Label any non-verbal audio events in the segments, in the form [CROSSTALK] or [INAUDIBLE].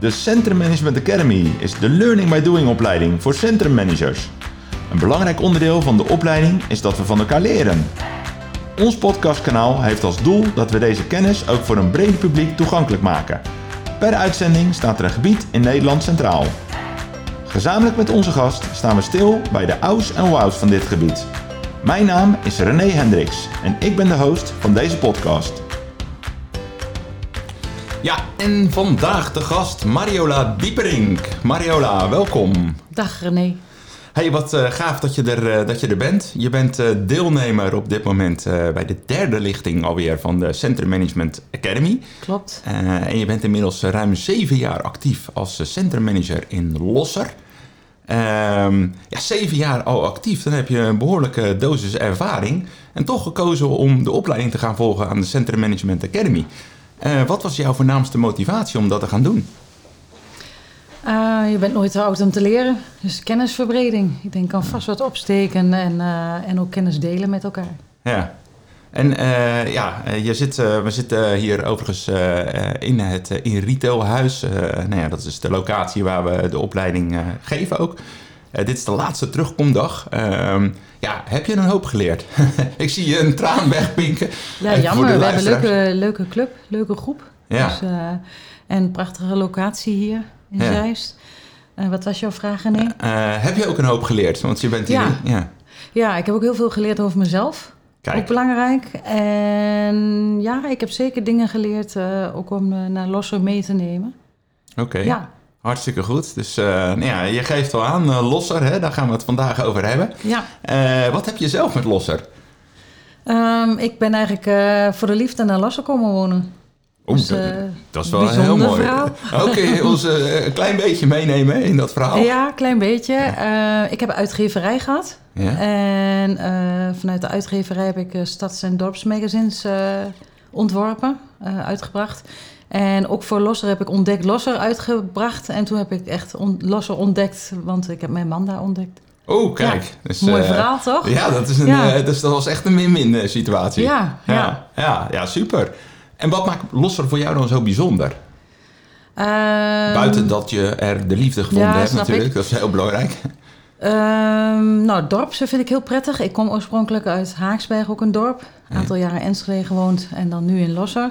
De Centrum Management Academy is de Learning by Doing opleiding voor centrummanagers. Een belangrijk onderdeel van de opleiding is dat we van elkaar leren. Ons podcastkanaal heeft als doel dat we deze kennis ook voor een breed publiek toegankelijk maken. Per uitzending staat er een gebied in Nederland centraal. Gezamenlijk met onze gast staan we stil bij de ouds en wows van dit gebied. Mijn naam is René Hendricks en ik ben de host van deze podcast. Ja, en vandaag de gast Mariola Dieperink. Mariola, welkom. Dag René. Hey, wat uh, gaaf dat je, er, uh, dat je er bent. Je bent uh, deelnemer op dit moment bij de derde lichting alweer van de Centrum Management Academy. Klopt. en je bent inmiddels ruim zeven jaar actief als centrummanager in Losser. Ehm, ja, zeven jaar al actief, dan heb je een behoorlijke dosis ervaring. En toch gekozen om de opleiding te gaan volgen aan de Centrum Management Academy. Wat was jouw voornaamste motivatie om dat te gaan doen? Uh, je bent nooit te oud om te leren. Dus kennisverbreding. Ik denk kan vast wat opsteken en, uh, en ook kennis delen met elkaar. Ja. En uh, ja, je zit, we zitten hier overigens in het in retailhuis. nou ja, dat is de locatie waar we de opleiding geven ook. Dit is de laatste terugkomdag. Ehm, ja, heb je een hoop geleerd? [LAUGHS] Ik zie je een traan wegpinken. Ja, jammer. We hebben een leuke, leuke club, leuke groep. Ja. Dus, en een prachtige locatie hier in ja. Zeist. Uh, wat was jouw vraag, René? Heb je ook een hoop geleerd? Want je bent hier... Ja. ja. ja, ik heb ook heel veel geleerd over mezelf. Kijk. Ook belangrijk. En ja, ik heb zeker dingen geleerd, ook om naar Losser mee te nemen. Oké. Okay. Ja. Hartstikke goed. Dus nou ja, je geeft al aan, Losser, hè? daar gaan we het vandaag over hebben. Ja. wat heb je zelf met Losser? Um, ik ben eigenlijk voor de liefde naar Losser komen wonen. Oh, dus, dat, dat, is wel heel mooi. Oké, okay, [LAUGHS] ons uh, een klein beetje meenemen in dat verhaal. Ja, een klein beetje. Uh, ik heb uitgeverij gehad. Ja. En uh, vanuit de uitgeverij heb ik stads- en dorpsmagazines ontworpen, uitgebracht. En ook voor Losser heb ik Ontdekt Losser uitgebracht. En toen heb ik echt on Losser ontdekt, want ik heb mijn man daar ontdekt. Oh, kijk. Ja, dus, mooi verhaal, toch? Ja, dat, is een, ja. dus dat was echt een min-min situatie. Ja, ja. Ja, ja, super. En wat maakt Losser voor jou dan zo bijzonder? Um, Buiten dat je er de liefde gevonden hebt natuurlijk, ik. dat is heel belangrijk. Um, nou, dorpse vind ik heel prettig. Ik kom oorspronkelijk uit Haaksberg, ook een dorp. Een aantal jaren in Enschede gewoond en dan nu in Losser.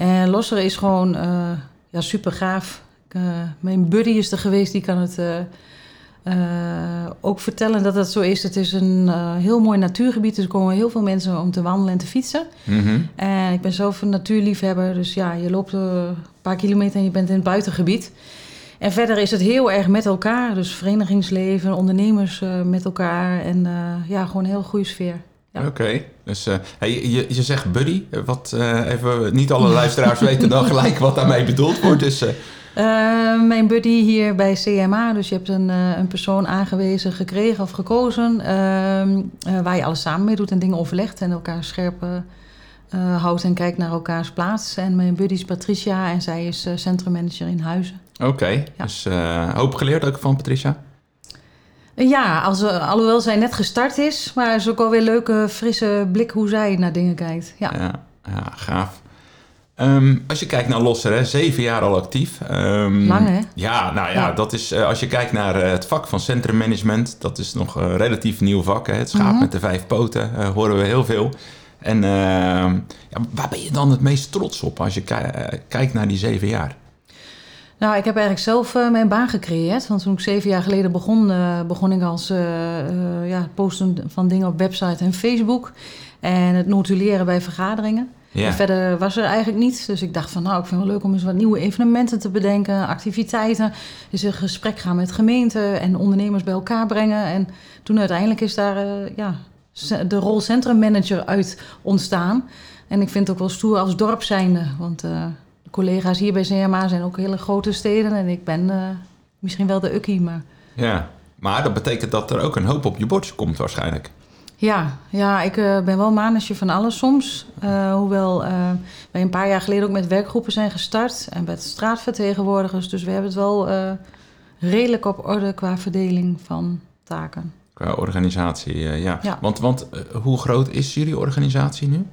En Losser is gewoon uh, ja, super gaaf. Uh, mijn buddy is er geweest, die kan het... Uh, ook vertellen dat dat zo is. Het is een heel mooi natuurgebied. Dus er komen heel veel mensen om te wandelen en te fietsen. Mm -hmm. En ik ben zelf een natuurliefhebber. Dus ja, je loopt een paar kilometer en je bent in het buitengebied. En verder is het heel erg met elkaar. Dus verenigingsleven, ondernemers uh, met elkaar. En ja, gewoon een heel goede sfeer. Ja. Oké, okay. dus hey, je, je zegt buddy. Wat even, niet alle luisteraars [LAUGHS] weten dan gelijk wat daarmee bedoeld wordt. Dus uh, mijn buddy hier bij CMA, dus je hebt een, een persoon aangewezen, gekregen of gekozen, uh, waar je alles samen mee doet en dingen overlegt en elkaar scherp houdt en kijkt naar elkaars plaats. En mijn buddy is Patricia en zij is centrummanager in Huizen. Oké, okay. ja. dus hoop geleerd ook van Patricia? Ja, als, alhoewel zij net gestart is, maar het is ook alweer een leuke, frisse blik hoe zij naar dingen kijkt. Ja, ja, ja gaaf. Um, als je kijkt naar Losser, hè, zeven jaar al actief. Um, Lang hè? Ja, nou ja, ja. dat is, uh, als je kijkt naar uh, het vak van centrummanagement, dat is nog een relatief nieuw vak. Hè. Het schaap mm -hmm. met de vijf poten, uh, horen we heel veel. En ehm, ja, waar ben je dan het meest trots op als je kijkt naar die zeven jaar? Nou, ik heb eigenlijk zelf mijn baan gecreëerd. Want toen ik zeven jaar geleden begon, begon ik als ja, posten van dingen op website en Facebook. En het notuleren bij vergaderingen. Ja. En verder was er eigenlijk niets. Dus ik dacht van nou, ik vind het wel leuk om eens wat nieuwe evenementen te bedenken, activiteiten. Dus in gesprek gaan met gemeenten en ondernemers bij elkaar brengen. En toen uiteindelijk is daar uh, ja, de rol centrummanager uit ontstaan. En ik vind het ook wel stoer als dorp zijnde. Want uh, collega's hier bij CMA zijn ook hele grote steden. En ik ben uh, misschien wel de ukkie, maar... Ja, maar dat betekent dat er ook een hoop op je bordje komt waarschijnlijk. Ja, ja ik uh, ben wel manusje van alles soms. Uh, hoewel wij een paar jaar geleden ook met werkgroepen zijn gestart en met straatvertegenwoordigers. Dus we hebben het wel redelijk op orde qua verdeling van taken. Qua organisatie, ja. ja. Want, want hoe groot is jullie organisatie nu?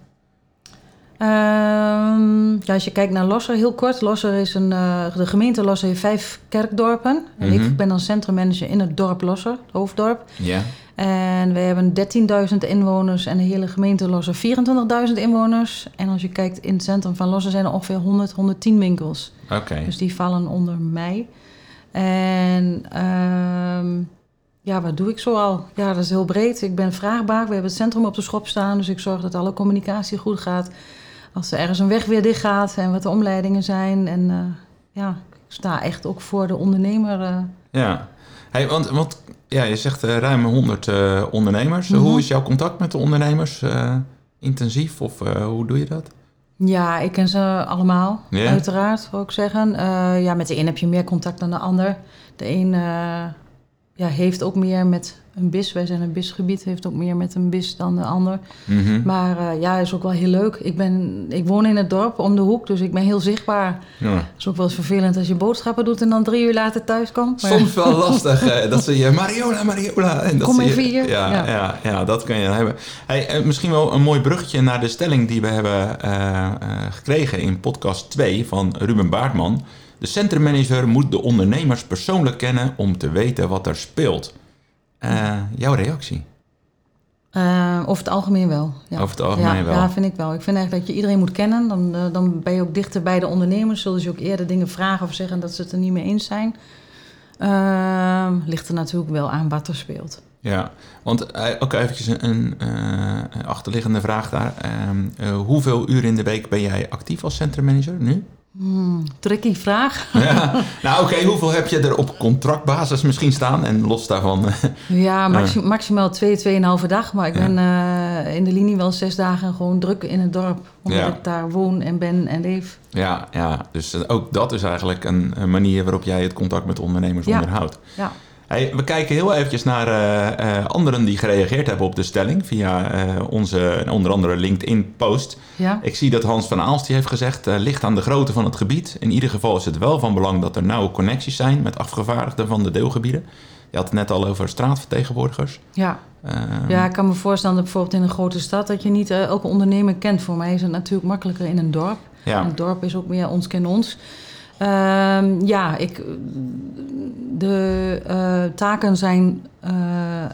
Ehm, ja, als je kijkt naar Losser, heel kort. Losser is een, eh, de gemeente Losser heeft vijf kerkdorpen. En Mhm. ik ben dan centrummanager in het dorp Losser, het hoofddorp. Ja. En we hebben 13.000 inwoners en de hele gemeente Losser 24.000 inwoners. En als je kijkt in het centrum van Losser zijn er ongeveer 100, 110 winkels. Oké. Dus die vallen onder mij. En ehm, ja, wat doe ik zoal? Ja, dat is heel breed. Ik ben vraagbaar. We hebben het centrum op de schop staan. Dus ik zorg dat alle communicatie goed gaat. Als er ergens een weg weer dicht gaat en wat de omleidingen zijn. En eh, ja, ik sta echt ook voor de ondernemer. eh. Ja. Hey, want, want ja, je zegt eh, ruim 100 eh, ondernemers. Mhm. Hoe is jouw contact met de ondernemers? Intensief of hoe doe je dat? Ja, ik ken ze allemaal, uiteraard, wil ik zeggen. Ja, met de een heb je meer contact dan de ander. De een ja, heeft ook meer met een bis. Wij zijn een bisgebied, heeft ook meer met een bis dan de ander. Mhm. Maar eh, ja, is ook wel heel leuk. Ik, ben, ik woon in het dorp om de hoek, dus ik ben heel zichtbaar. Ja. Het is ook wel eens vervelend als je boodschappen doet en dan drie uur later thuis komt. Maar- Soms wel lastig dat ze je Mariola, Mariola. En dat Kom je- even hier. Ja, ja. Ja. Ja, dat kan je hebben. Hey, eh, misschien wel een mooi bruggetje naar de stelling die we hebben eh, gekregen in podcast 2 van Ruben Baartman. De centrummanager moet de ondernemers persoonlijk kennen om te weten wat er speelt. Eh, jouw reactie? Eh, over het algemeen wel. Ja. Over het algemeen ja, wel. Ja, vind ik wel. Ik vind eigenlijk dat je iedereen moet kennen. Dan, eh, dan ben je ook dichter bij de ondernemers. Zullen ze ook eerder dingen vragen of zeggen dat ze het er niet mee eens zijn. Ehm, ligt er natuurlijk wel aan wat er speelt. Ja, want ook eventjes een, een achterliggende vraag daar. Ehm, eh, hoeveel uur in de week ben jij actief als centrummanager nu? Hmm, tricky vraag. Ja, [LAUGHS] nou oké, hoeveel heb je er op contractbasis misschien staan? En los daarvan, eh, Ja, maxi- maximaal twee, tweeënhalve dag. Maar ik Ja. ben eh, in de linie wel zes dagen gewoon druk in het dorp. Omdat Ja. ik daar woon en ben en leef. ja, ja, dus eh, ook dat is eigenlijk een, een manier waarop jij het contact met ondernemers Ja. onderhoudt. Ja. Hey, we kijken heel eventjes naar eh, eh, anderen die gereageerd hebben op de stelling via eh, onze onder andere LinkedIn-post. Ja? Ik zie dat Hans van Aalst die heeft gezegd, ligt aan de grootte van het gebied. In ieder geval is het wel van belang dat er nauwe connecties zijn met afgevaardigden van de deelgebieden. Je had het net al over straatvertegenwoordigers. Ja. Ehm, ja, ik kan me voorstellen dat bijvoorbeeld in een grote stad... dat je niet elke ondernemer kent. Voor mij is het natuurlijk makkelijker in een dorp. ja. En het dorp is ook meer ons ken ons. Ehm, ja, ik, de eh, taken zijn eh,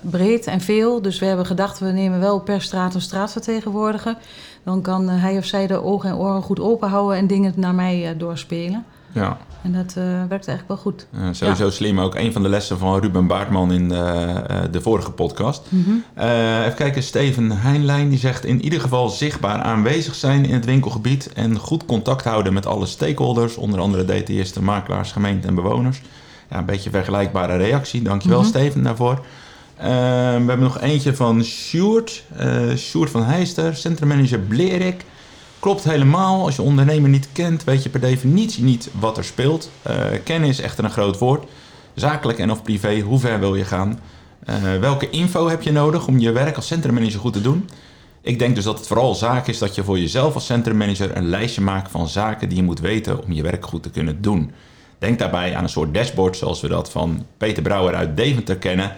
breed en veel. Dus we hebben gedacht, we nemen wel per straat een straatvertegenwoordiger. Dan kan eh, hij of zij de ogen en oren goed open houden en dingen naar mij doorspelen. ja. En dat eh, werkt eigenlijk wel goed. Eh, sowieso slim. Ook een van de lessen van Ruben Baartman in de, de vorige podcast. Eh, even kijken, Steven Heinlein die zegt... in ieder geval zichtbaar aanwezig zijn in het winkelgebied... en goed contact houden met alle stakeholders... onder andere detailisten, makelaars, gemeenten en bewoners. Ja, een beetje vergelijkbare reactie. Dankjewel Mhm. Steven daarvoor. Eh, we hebben nog eentje van Sjoerd. eh Sjoerd van Heister, centrummanager Blerik. Klopt helemaal. Als je ondernemer niet kent, weet je per definitie niet wat er speelt. Eh, kennen is echter een groot woord. Zakelijk en of privé, hoe ver wil je gaan? Eh, welke info heb je nodig om je werk als centrummanager goed te doen? Ik denk dus dat het vooral zaak is dat je voor jezelf als centrummanager een lijstje maakt van zaken die je moet weten om je werk goed te kunnen doen. Denk daarbij aan een soort dashboard zoals we dat van Peter Brouwer uit Deventer kennen,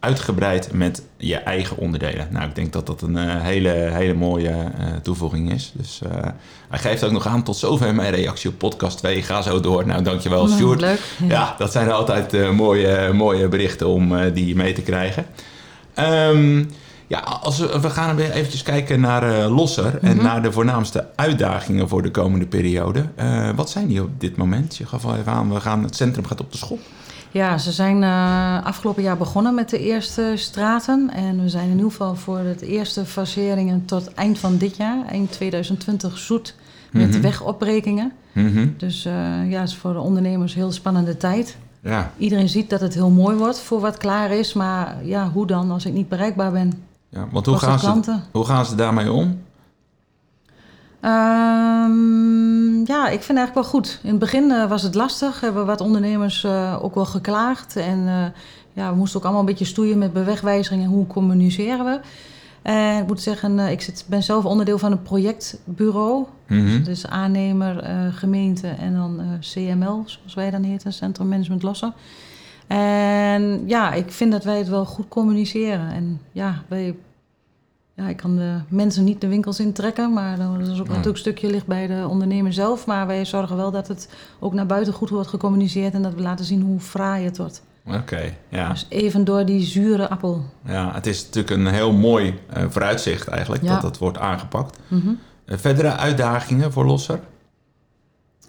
uitgebreid met je eigen onderdelen. Nou, ik denk dat dat een eh, hele, hele mooie eh, toevoeging is. Dus eh, hij geeft ook nog aan tot zover mijn reactie op podcast 2. Ga zo door. Nou, dankjewel Nou, Sjoerd. leuk. Ja, dat zijn altijd mooie, mooie berichten om die mee te krijgen. Ehm, ja, als we, we gaan weer eventjes kijken naar eh, Losser en Mhm. naar de voornaamste uitdagingen voor de komende periode. Eh, wat zijn die op dit moment? Je gaf al even aan, we gaan, het centrum gaat op de schop. Ja, ze zijn eh, afgelopen jaar begonnen met de eerste straten. En we zijn in ieder geval voor de eerste faseringen tot eind van dit jaar, eind 2020, zoet met Mhm. wegopbrekingen. Mhm. Dus ja, het is voor de ondernemers een heel spannende tijd. Ja, Iedereen ziet dat het heel mooi wordt voor wat klaar is. Maar ja, hoe dan als ik niet bereikbaar ben? Ja, want hoe gaan, ze, hoe gaan ze daarmee om? Ehm, ja, ik vind het eigenlijk wel goed. In het begin eh, was het lastig. Hebben wat ondernemers eh, ook wel geklaagd. En eh, ja, we moesten ook allemaal een beetje stoeien met bewegwijzeringen. Hoe communiceren we? En ik moet zeggen, ik zit, ben zelf onderdeel van een projectbureau. Mhm. Dus aannemer, gemeente en dan CML, zoals wij dan heten, Centrum Management Lossen. En ja, ik vind dat wij het wel goed communiceren. En ja, wij ja, ik kan de mensen niet de winkels intrekken, maar dat is ook Ja. natuurlijk een stukje ligt bij de ondernemer zelf. Maar wij zorgen wel dat het ook naar buiten goed wordt gecommuniceerd en dat we laten zien hoe fraai het wordt. Oké, ja. Dus even door die zure appel. ja. Het is natuurlijk een heel mooi eh, vooruitzicht eigenlijk Ja. dat dat wordt aangepakt. Mhm. Eh, verdere uitdagingen voor Losser?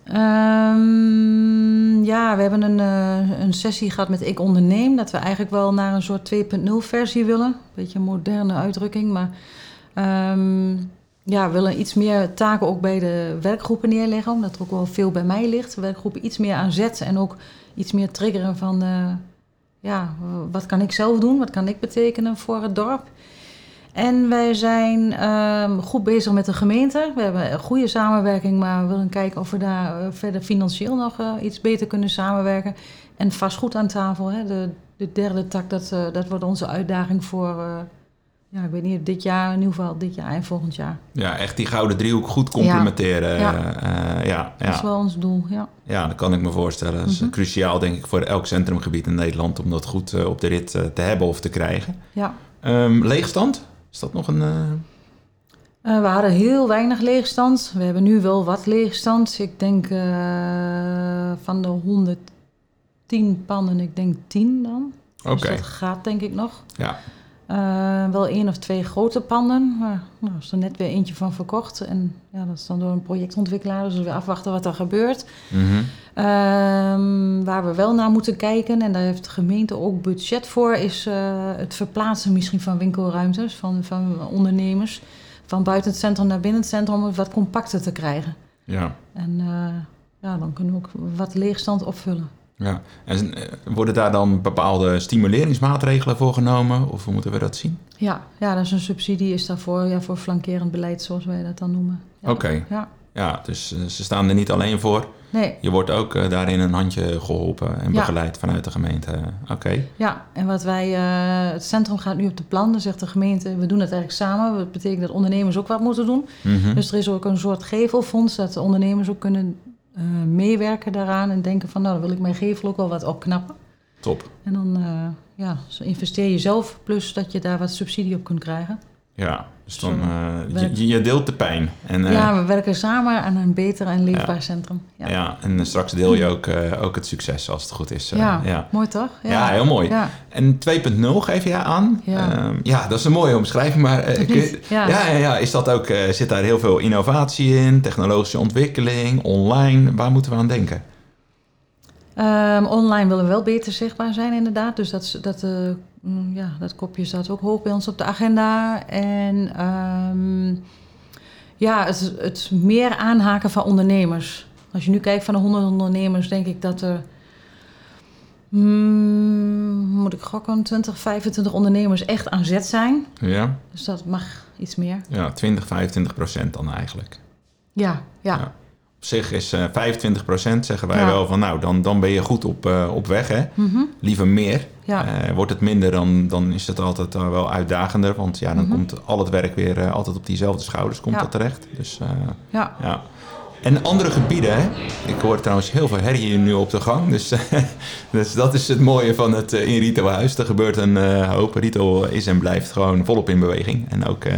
Ehm, ja, we hebben een, eh, een sessie gehad met Ik Onderneem. Dat we eigenlijk wel naar een soort 2.0 versie willen. Beetje een moderne uitdrukking. Maar ehm, ja, we willen iets meer taken ook bij de werkgroepen neerleggen. Omdat er ook wel veel bij mij ligt. Werkgroepen iets meer aan zet. En ook iets meer triggeren van... eh, ja, wat kan ik zelf doen? Wat kan ik betekenen voor het dorp? En wij zijn ehm, goed bezig met de gemeente. We hebben een goede samenwerking, maar we willen kijken of we daar eh, verder financieel nog eh, iets beter kunnen samenwerken. En vastgoed aan tafel, hè. De, de derde tak, dat, eh, dat wordt onze uitdaging voor, ja, ik weet niet, dit jaar, in ieder geval dit jaar en volgend jaar. Ja, echt die gouden driehoek goed complementeren. Ja. Ja, ja, Dat is wel ons doel, ja. ja, dat kan ik me voorstellen. Dat is Mhm. cruciaal denk ik voor elk centrumgebied in Nederland om dat goed op de rit te hebben of te krijgen. ja. Ehm, leegstand? Is dat nog een... eh, Eh, we hadden heel weinig leegstand. We hebben nu wel wat leegstand. Ik denk eh, van de 110 pannen, ik denk 10 dan. Oké, Dus dat gaat denk ik nog. ja. Eh, wel één of twee grote panden. Maar nou, er is er net weer eentje van verkocht. En ja, dat is dan door een projectontwikkelaar. Dus we weer afwachten wat er gebeurt. Mhm. Ehm, waar we wel naar moeten kijken, en daar heeft de gemeente ook budget voor, is eh, het verplaatsen misschien van winkelruimtes, van, van ondernemers. Van buiten het centrum naar binnen het centrum om het wat compacter te krijgen. ja. En eh, ja, dan kunnen we ook wat leegstand opvullen. Ja, en eh, worden daar dan bepaalde stimuleringsmaatregelen voor genomen? Of hoe moeten we dat zien? Ja, ja, dat is een subsidie is daarvoor, ja, voor flankerend beleid, zoals wij dat dan noemen. Ja. Oké. Ja, Ja, dus eh, ze staan er niet alleen voor. nee, Je wordt ook eh, daarin een handje geholpen en Ja. begeleid vanuit de gemeente. Oké. ja. En wat wij, het centrum gaat nu op de plan, dan zegt de gemeente, we doen het eigenlijk samen. Dat betekent dat ondernemers ook wat moeten doen. Mhm. Dus er is ook een soort gevelfonds, dat de ondernemers ook kunnen eh, meewerken daaraan en denken van, nou, dan wil ik mijn gevel ook wel wat opknappen. Top. En dan eh, ja, investeer je zelf, plus dat je daar wat subsidie op kunt krijgen. Ja, dus dan, eh, je, je deelt de pijn. En, eh, ja, we werken samen aan een beter en leefbaar Ja. centrum. Ja. ja. en straks deel je ook, eh, ook het succes als het goed is. eh, Ja, ja. mooi toch? Ja, heel mooi. En 2.0 geef jij aan. Ja. Ehm, ja, dat is een mooie omschrijving. Maar eh, je-? Ja. ja, ja, ja, is dat ook, eh, zit daar heel veel innovatie in? Technologische ontwikkeling, online? Waar moeten we aan denken? Ehm, online willen we wel beter zichtbaar zijn, inderdaad. Dus dat, dat, eh, mm, ja, dat kopje staat ook hoog bij ons op de agenda. En ehm, ja, het, het meer aanhaken van ondernemers. Als je nu kijkt van de 100 ondernemers, denk ik dat er. mm, moet ik gokken, 20, 25 ondernemers echt aan zet zijn. Ja, Dus dat mag iets meer. ja 20, 25 procent dan eigenlijk. Ja, ja. Ja. Op zich is eh 25 procent, zeggen wij Ja. wel van nou, dan, dan ben je goed op, eh, op weg. Hè? Mhm, Liever meer. ja. Eh, wordt het minder, dan, dan is het altijd wel uitdagender. Want ja, dan Mhm. komt al het werk weer altijd op diezelfde schouders komt Ja. dat terecht. Dus ja. ja. En andere gebieden, hè? ik hoor trouwens heel veel herrie nu op de gang. Dus, [LAUGHS] dus dat is het mooie van het uh, in Rito huis. Er gebeurt een uh, hoop. Rito is en blijft gewoon volop in beweging. En ook, uh,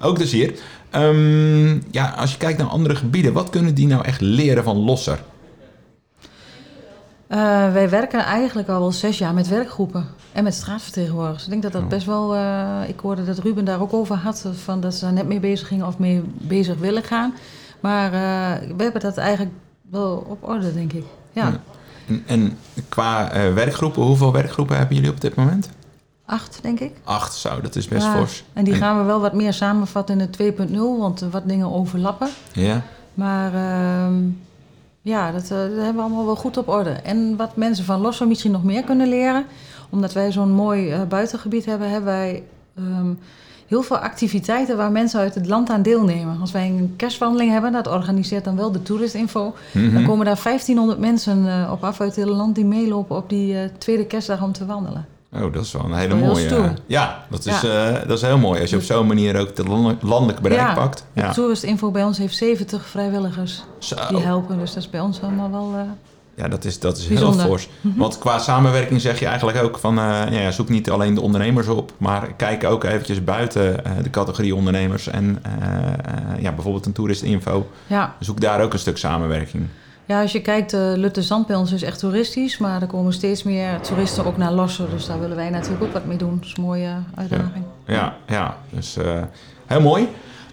ook dus hier. Um, ja, als je kijkt naar andere gebieden, wat kunnen die nou echt leren van Losser? Uh, wij werken eigenlijk al wel zes jaar met werkgroepen en met straatvertegenwoordigers. Ik denk dat dat Oh. best wel. Uh, ik hoorde dat Ruben daar ook over had, van dat ze daar net mee bezig gingen of mee bezig willen gaan. Maar uh, we hebben dat eigenlijk wel op orde, denk ik. Ja. ja. En, en, qua werkgroepen, hoeveel werkgroepen hebben jullie op dit moment? Acht, denk ik. Acht, zo, dat is best ja, fors. En die en... gaan we wel wat meer samenvatten in de 2.0, want wat dingen overlappen. Ja. Maar uh, ja, dat, uh, dat, hebben we allemaal wel goed op orde. En wat mensen van Losso misschien nog meer kunnen leren, omdat wij zo'n mooi uh, buitengebied hebben, hebben wij um, heel veel activiteiten waar mensen uit het land aan deelnemen. Als wij een kerstwandeling hebben, dat organiseert dan wel de toeristinfo, Mhm. dan komen daar 1500 mensen uh, op af uit het hele land die meelopen op die tweede kerstdag om te wandelen. Oh, dat is wel een hele mooie. Ja, dat is, ja. Uh, dat is heel mooi. Als je op zo'n manier ook het landelijk bereik ja, pakt. Ja. De Toeristinfo bij ons heeft 70 vrijwilligers Zo. die helpen. Dus dat is bij ons allemaal wel... Uh, Ja, dat is, dat is heel fors. Want qua samenwerking zeg je eigenlijk ook van... eh, ja, zoek niet alleen de ondernemers op... maar kijk ook eventjes buiten eh, de categorie ondernemers... en eh, eh, ja, bijvoorbeeld een toeristinfo. Ja. Zoek daar ook een stuk samenwerking. Ja, als je kijkt, uh, Lutte Zand bij ons is echt toeristisch. Maar er komen steeds meer toeristen ook naar Losser. Dus daar willen wij natuurlijk ook wat mee doen. Dat is een mooie uitdaging. Ja, ja dus eh, heel mooi.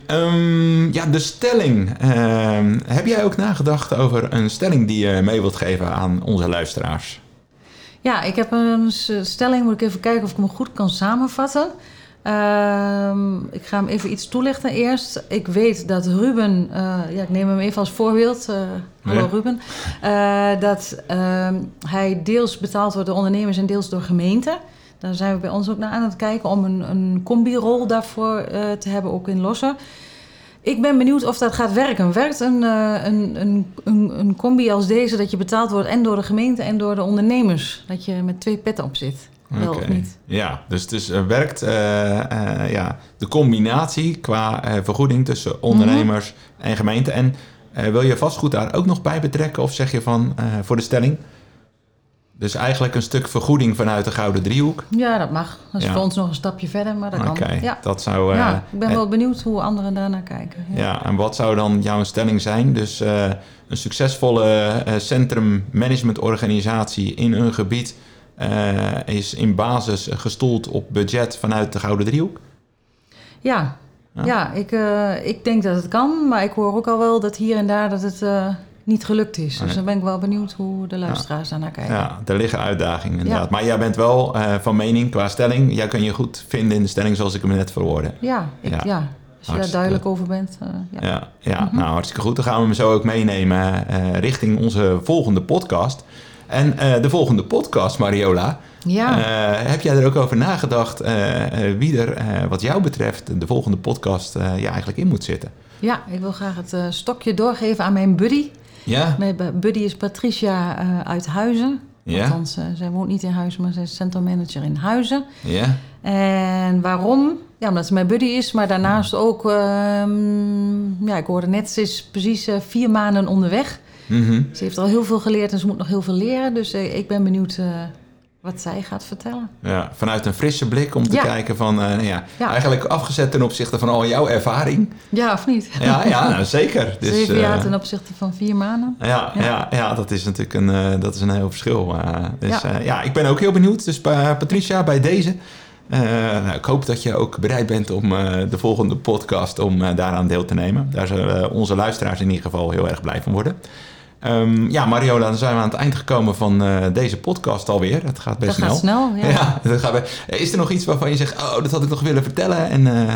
Ehm, ja, de stelling. Ehm, heb jij ook nagedacht over een stelling die je mee wilt geven aan onze luisteraars? Ja, ik heb een stelling. Moet ik even kijken of ik hem goed kan samenvatten. Ehm, ik ga hem even iets toelichten eerst. Ik weet dat Ruben, eh, ja, ik neem hem even als voorbeeld. eh, hallo Ja. Ruben. Eh, dat ehm, hij deels betaald wordt door ondernemers en deels door gemeenten. Daar zijn we bij ons ook naar aan het kijken om een, een combi-rol daarvoor te hebben, ook in Lossen. Ik ben benieuwd of dat gaat werken. Werkt een, een, een, een, een combi als deze dat je betaald wordt en door de gemeente en door de ondernemers? Dat je met twee petten op zit? Wel of niet? Ja, dus het is, eh, werkt eh, eh, ja, de combinatie qua vergoeding tussen ondernemers en gemeente. En wil je vastgoed daar ook nog bij betrekken? Of zeg je van voor de stelling? Dus eigenlijk een stuk vergoeding vanuit de Gouden Driehoek. Ja, dat mag. Dat is Ja. voor ons nog een stapje verder, maar dat kan. Ja. dat zou... ja, ik ben wel benieuwd hoe anderen daarnaar kijken. Ja. Ja, en wat zou dan jouw stelling zijn? Dus een succesvolle centrummanagementorganisatie in een gebied is in basis gestoeld op budget vanuit de Gouden Driehoek? Ja, Ja. ja. ik, eh, ik denk dat het kan, maar ik hoor ook al wel dat hier en daar dat het eh, niet gelukt is. Dus dan ben ik wel benieuwd hoe de luisteraars daarnaar kijken. Ja, er liggen uitdagingen inderdaad. Ja. Maar jij bent wel eh, van mening qua stelling. Jij kan je goed vinden in de stelling zoals ik hem net verwoordde. Ja, ik, Ja. ja. als je daar Hartstikke- duidelijk over bent. eh, ja. Ja, ja nou hartstikke goed. Dan gaan we hem zo ook meenemen eh, richting onze volgende podcast. En eh, de volgende podcast, Mariola, Ja. Eh, heb jij er ook over nagedacht eh, wie er, wat jou betreft, de volgende podcast ja, eigenlijk in moet zitten? ja, ik wil graag het stokje doorgeven aan mijn buddy. Ja? Mijn bu- buddy is Patricia uit Huizen. Ja? Althans, zij woont niet in Huizen, maar zij is centrummanager in Huizen. Ja? En waarom? Ja, omdat ze mijn buddy is, maar daarnaast ook... ehm, ja, ik hoorde net, ze is precies vier maanden onderweg. Mhm. Ze heeft al heel veel geleerd en ze moet nog heel veel leren. Dus eh, ik ben benieuwd eh, wat zij gaat vertellen. ja. Vanuit een frisse blik om te Ja. kijken van, eh, nou ja, Ja. eigenlijk afgezet ten opzichte van al jouw ervaring. Ja, of niet? Ja, ja nou, zeker. [LAUGHS] Dus, Zeven jaar ten opzichte van vier maanden. Ja, ja. Ja. Dat is natuurlijk een, dat is een heel verschil. dus ja. Ik ben ook heel benieuwd. Dus Patricia, bij deze. nou, ik hoop dat je ook bereid bent om de volgende podcast om eh, daaraan deel te nemen. Daar zullen onze luisteraars in ieder geval heel erg blij van worden. Ehm, ja, Mariola, dan zijn we aan het eind gekomen van eh, deze podcast alweer. Het gaat best Dat gaat snel, [LAUGHS] ja. Ja, dat gaat best- Is er nog iets waarvan je zegt, oh, dat had ik nog willen vertellen? En, eh,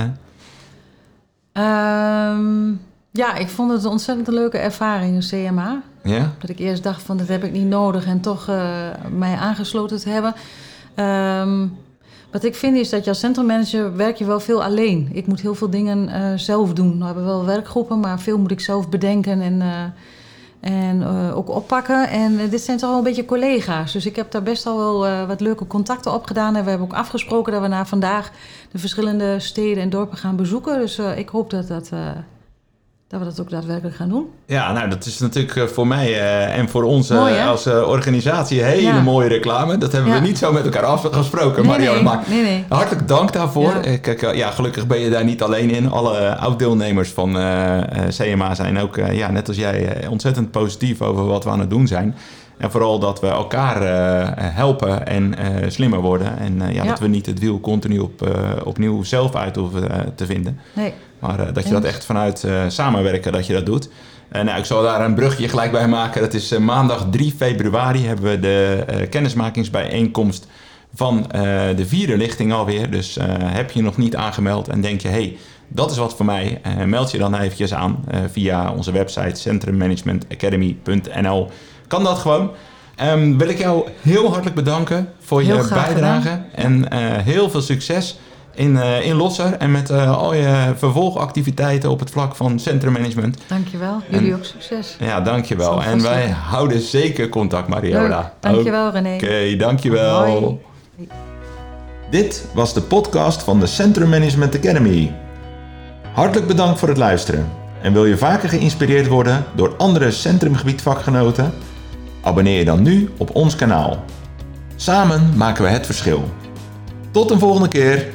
Ehm, ja, ik vond het een ontzettend leuke ervaring, CMA. ja? Dat ik eerst dacht van, dat heb ik niet nodig en toch eh, mij aangesloten te hebben. Ehm, wat ik vind is dat je als centrummanager werk je wel veel alleen. Ik moet heel veel dingen zelf doen. We hebben wel werkgroepen, maar veel moet ik zelf bedenken en, en eh, ook oppakken. En eh, dit zijn toch wel een beetje collega's. Dus ik heb daar best al wel eh, wat leuke contacten op gedaan. En we hebben ook afgesproken dat we na vandaag de verschillende steden en dorpen gaan bezoeken. Dus ik hoop dat, dat, dat we dat ook daadwerkelijk gaan doen. Ja, nou, dat is natuurlijk eh, voor mij eh, en voor ons Mooi, als eh, organisatie hele Ja. mooie reclame. Dat hebben Ja. we niet zo met elkaar afgesproken, Nee, Mario. nee, Maar nee, hartelijk dank daarvoor. Ja. Kijk, ja, gelukkig ben je daar niet alleen in. Alle oud-deelnemers van CMA zijn ook, ja, net als jij, ontzettend positief over wat we aan het doen zijn. En vooral dat we elkaar eh, helpen en eh, slimmer worden. En eh, ja, Ja. dat we niet het wiel continu op, eh, opnieuw zelf uit hoeven eh, te vinden. nee. Maar eh, dat je dat echt vanuit eh, samenwerken, dat je dat doet. En nou, ik zal daar een brugje gelijk bij maken. Dat is eh, maandag 3 februari hebben we de eh, kennismakingsbijeenkomst van eh, de vierde lichting alweer. Dus eh, heb je nog niet aangemeld en denk je, hey, dat is wat voor mij. eh, meld je dan eventjes aan eh, via onze website centrummanagementacademy.nl. Kan dat gewoon. Ehm, wil ik jou heel hartelijk bedanken voor je Heel bijdrage. En eh, heel veel succes in, eh, in Losser en met eh, al je vervolgactiviteiten op het vlak van centrummanagement. Dankjewel. Jullie ook succes. Ja, dankjewel. En wij houden zeker contact, Mariola. Leuk. Dankjewel René. Oké, dankjewel. Hoi. Dit was de podcast van de Centrum Management Academy. Hartelijk bedankt voor het luisteren. En wil je vaker geïnspireerd worden door andere centrumgebied vakgenoten? Abonneer je dan nu op ons kanaal. Samen maken we het verschil. Tot een volgende keer.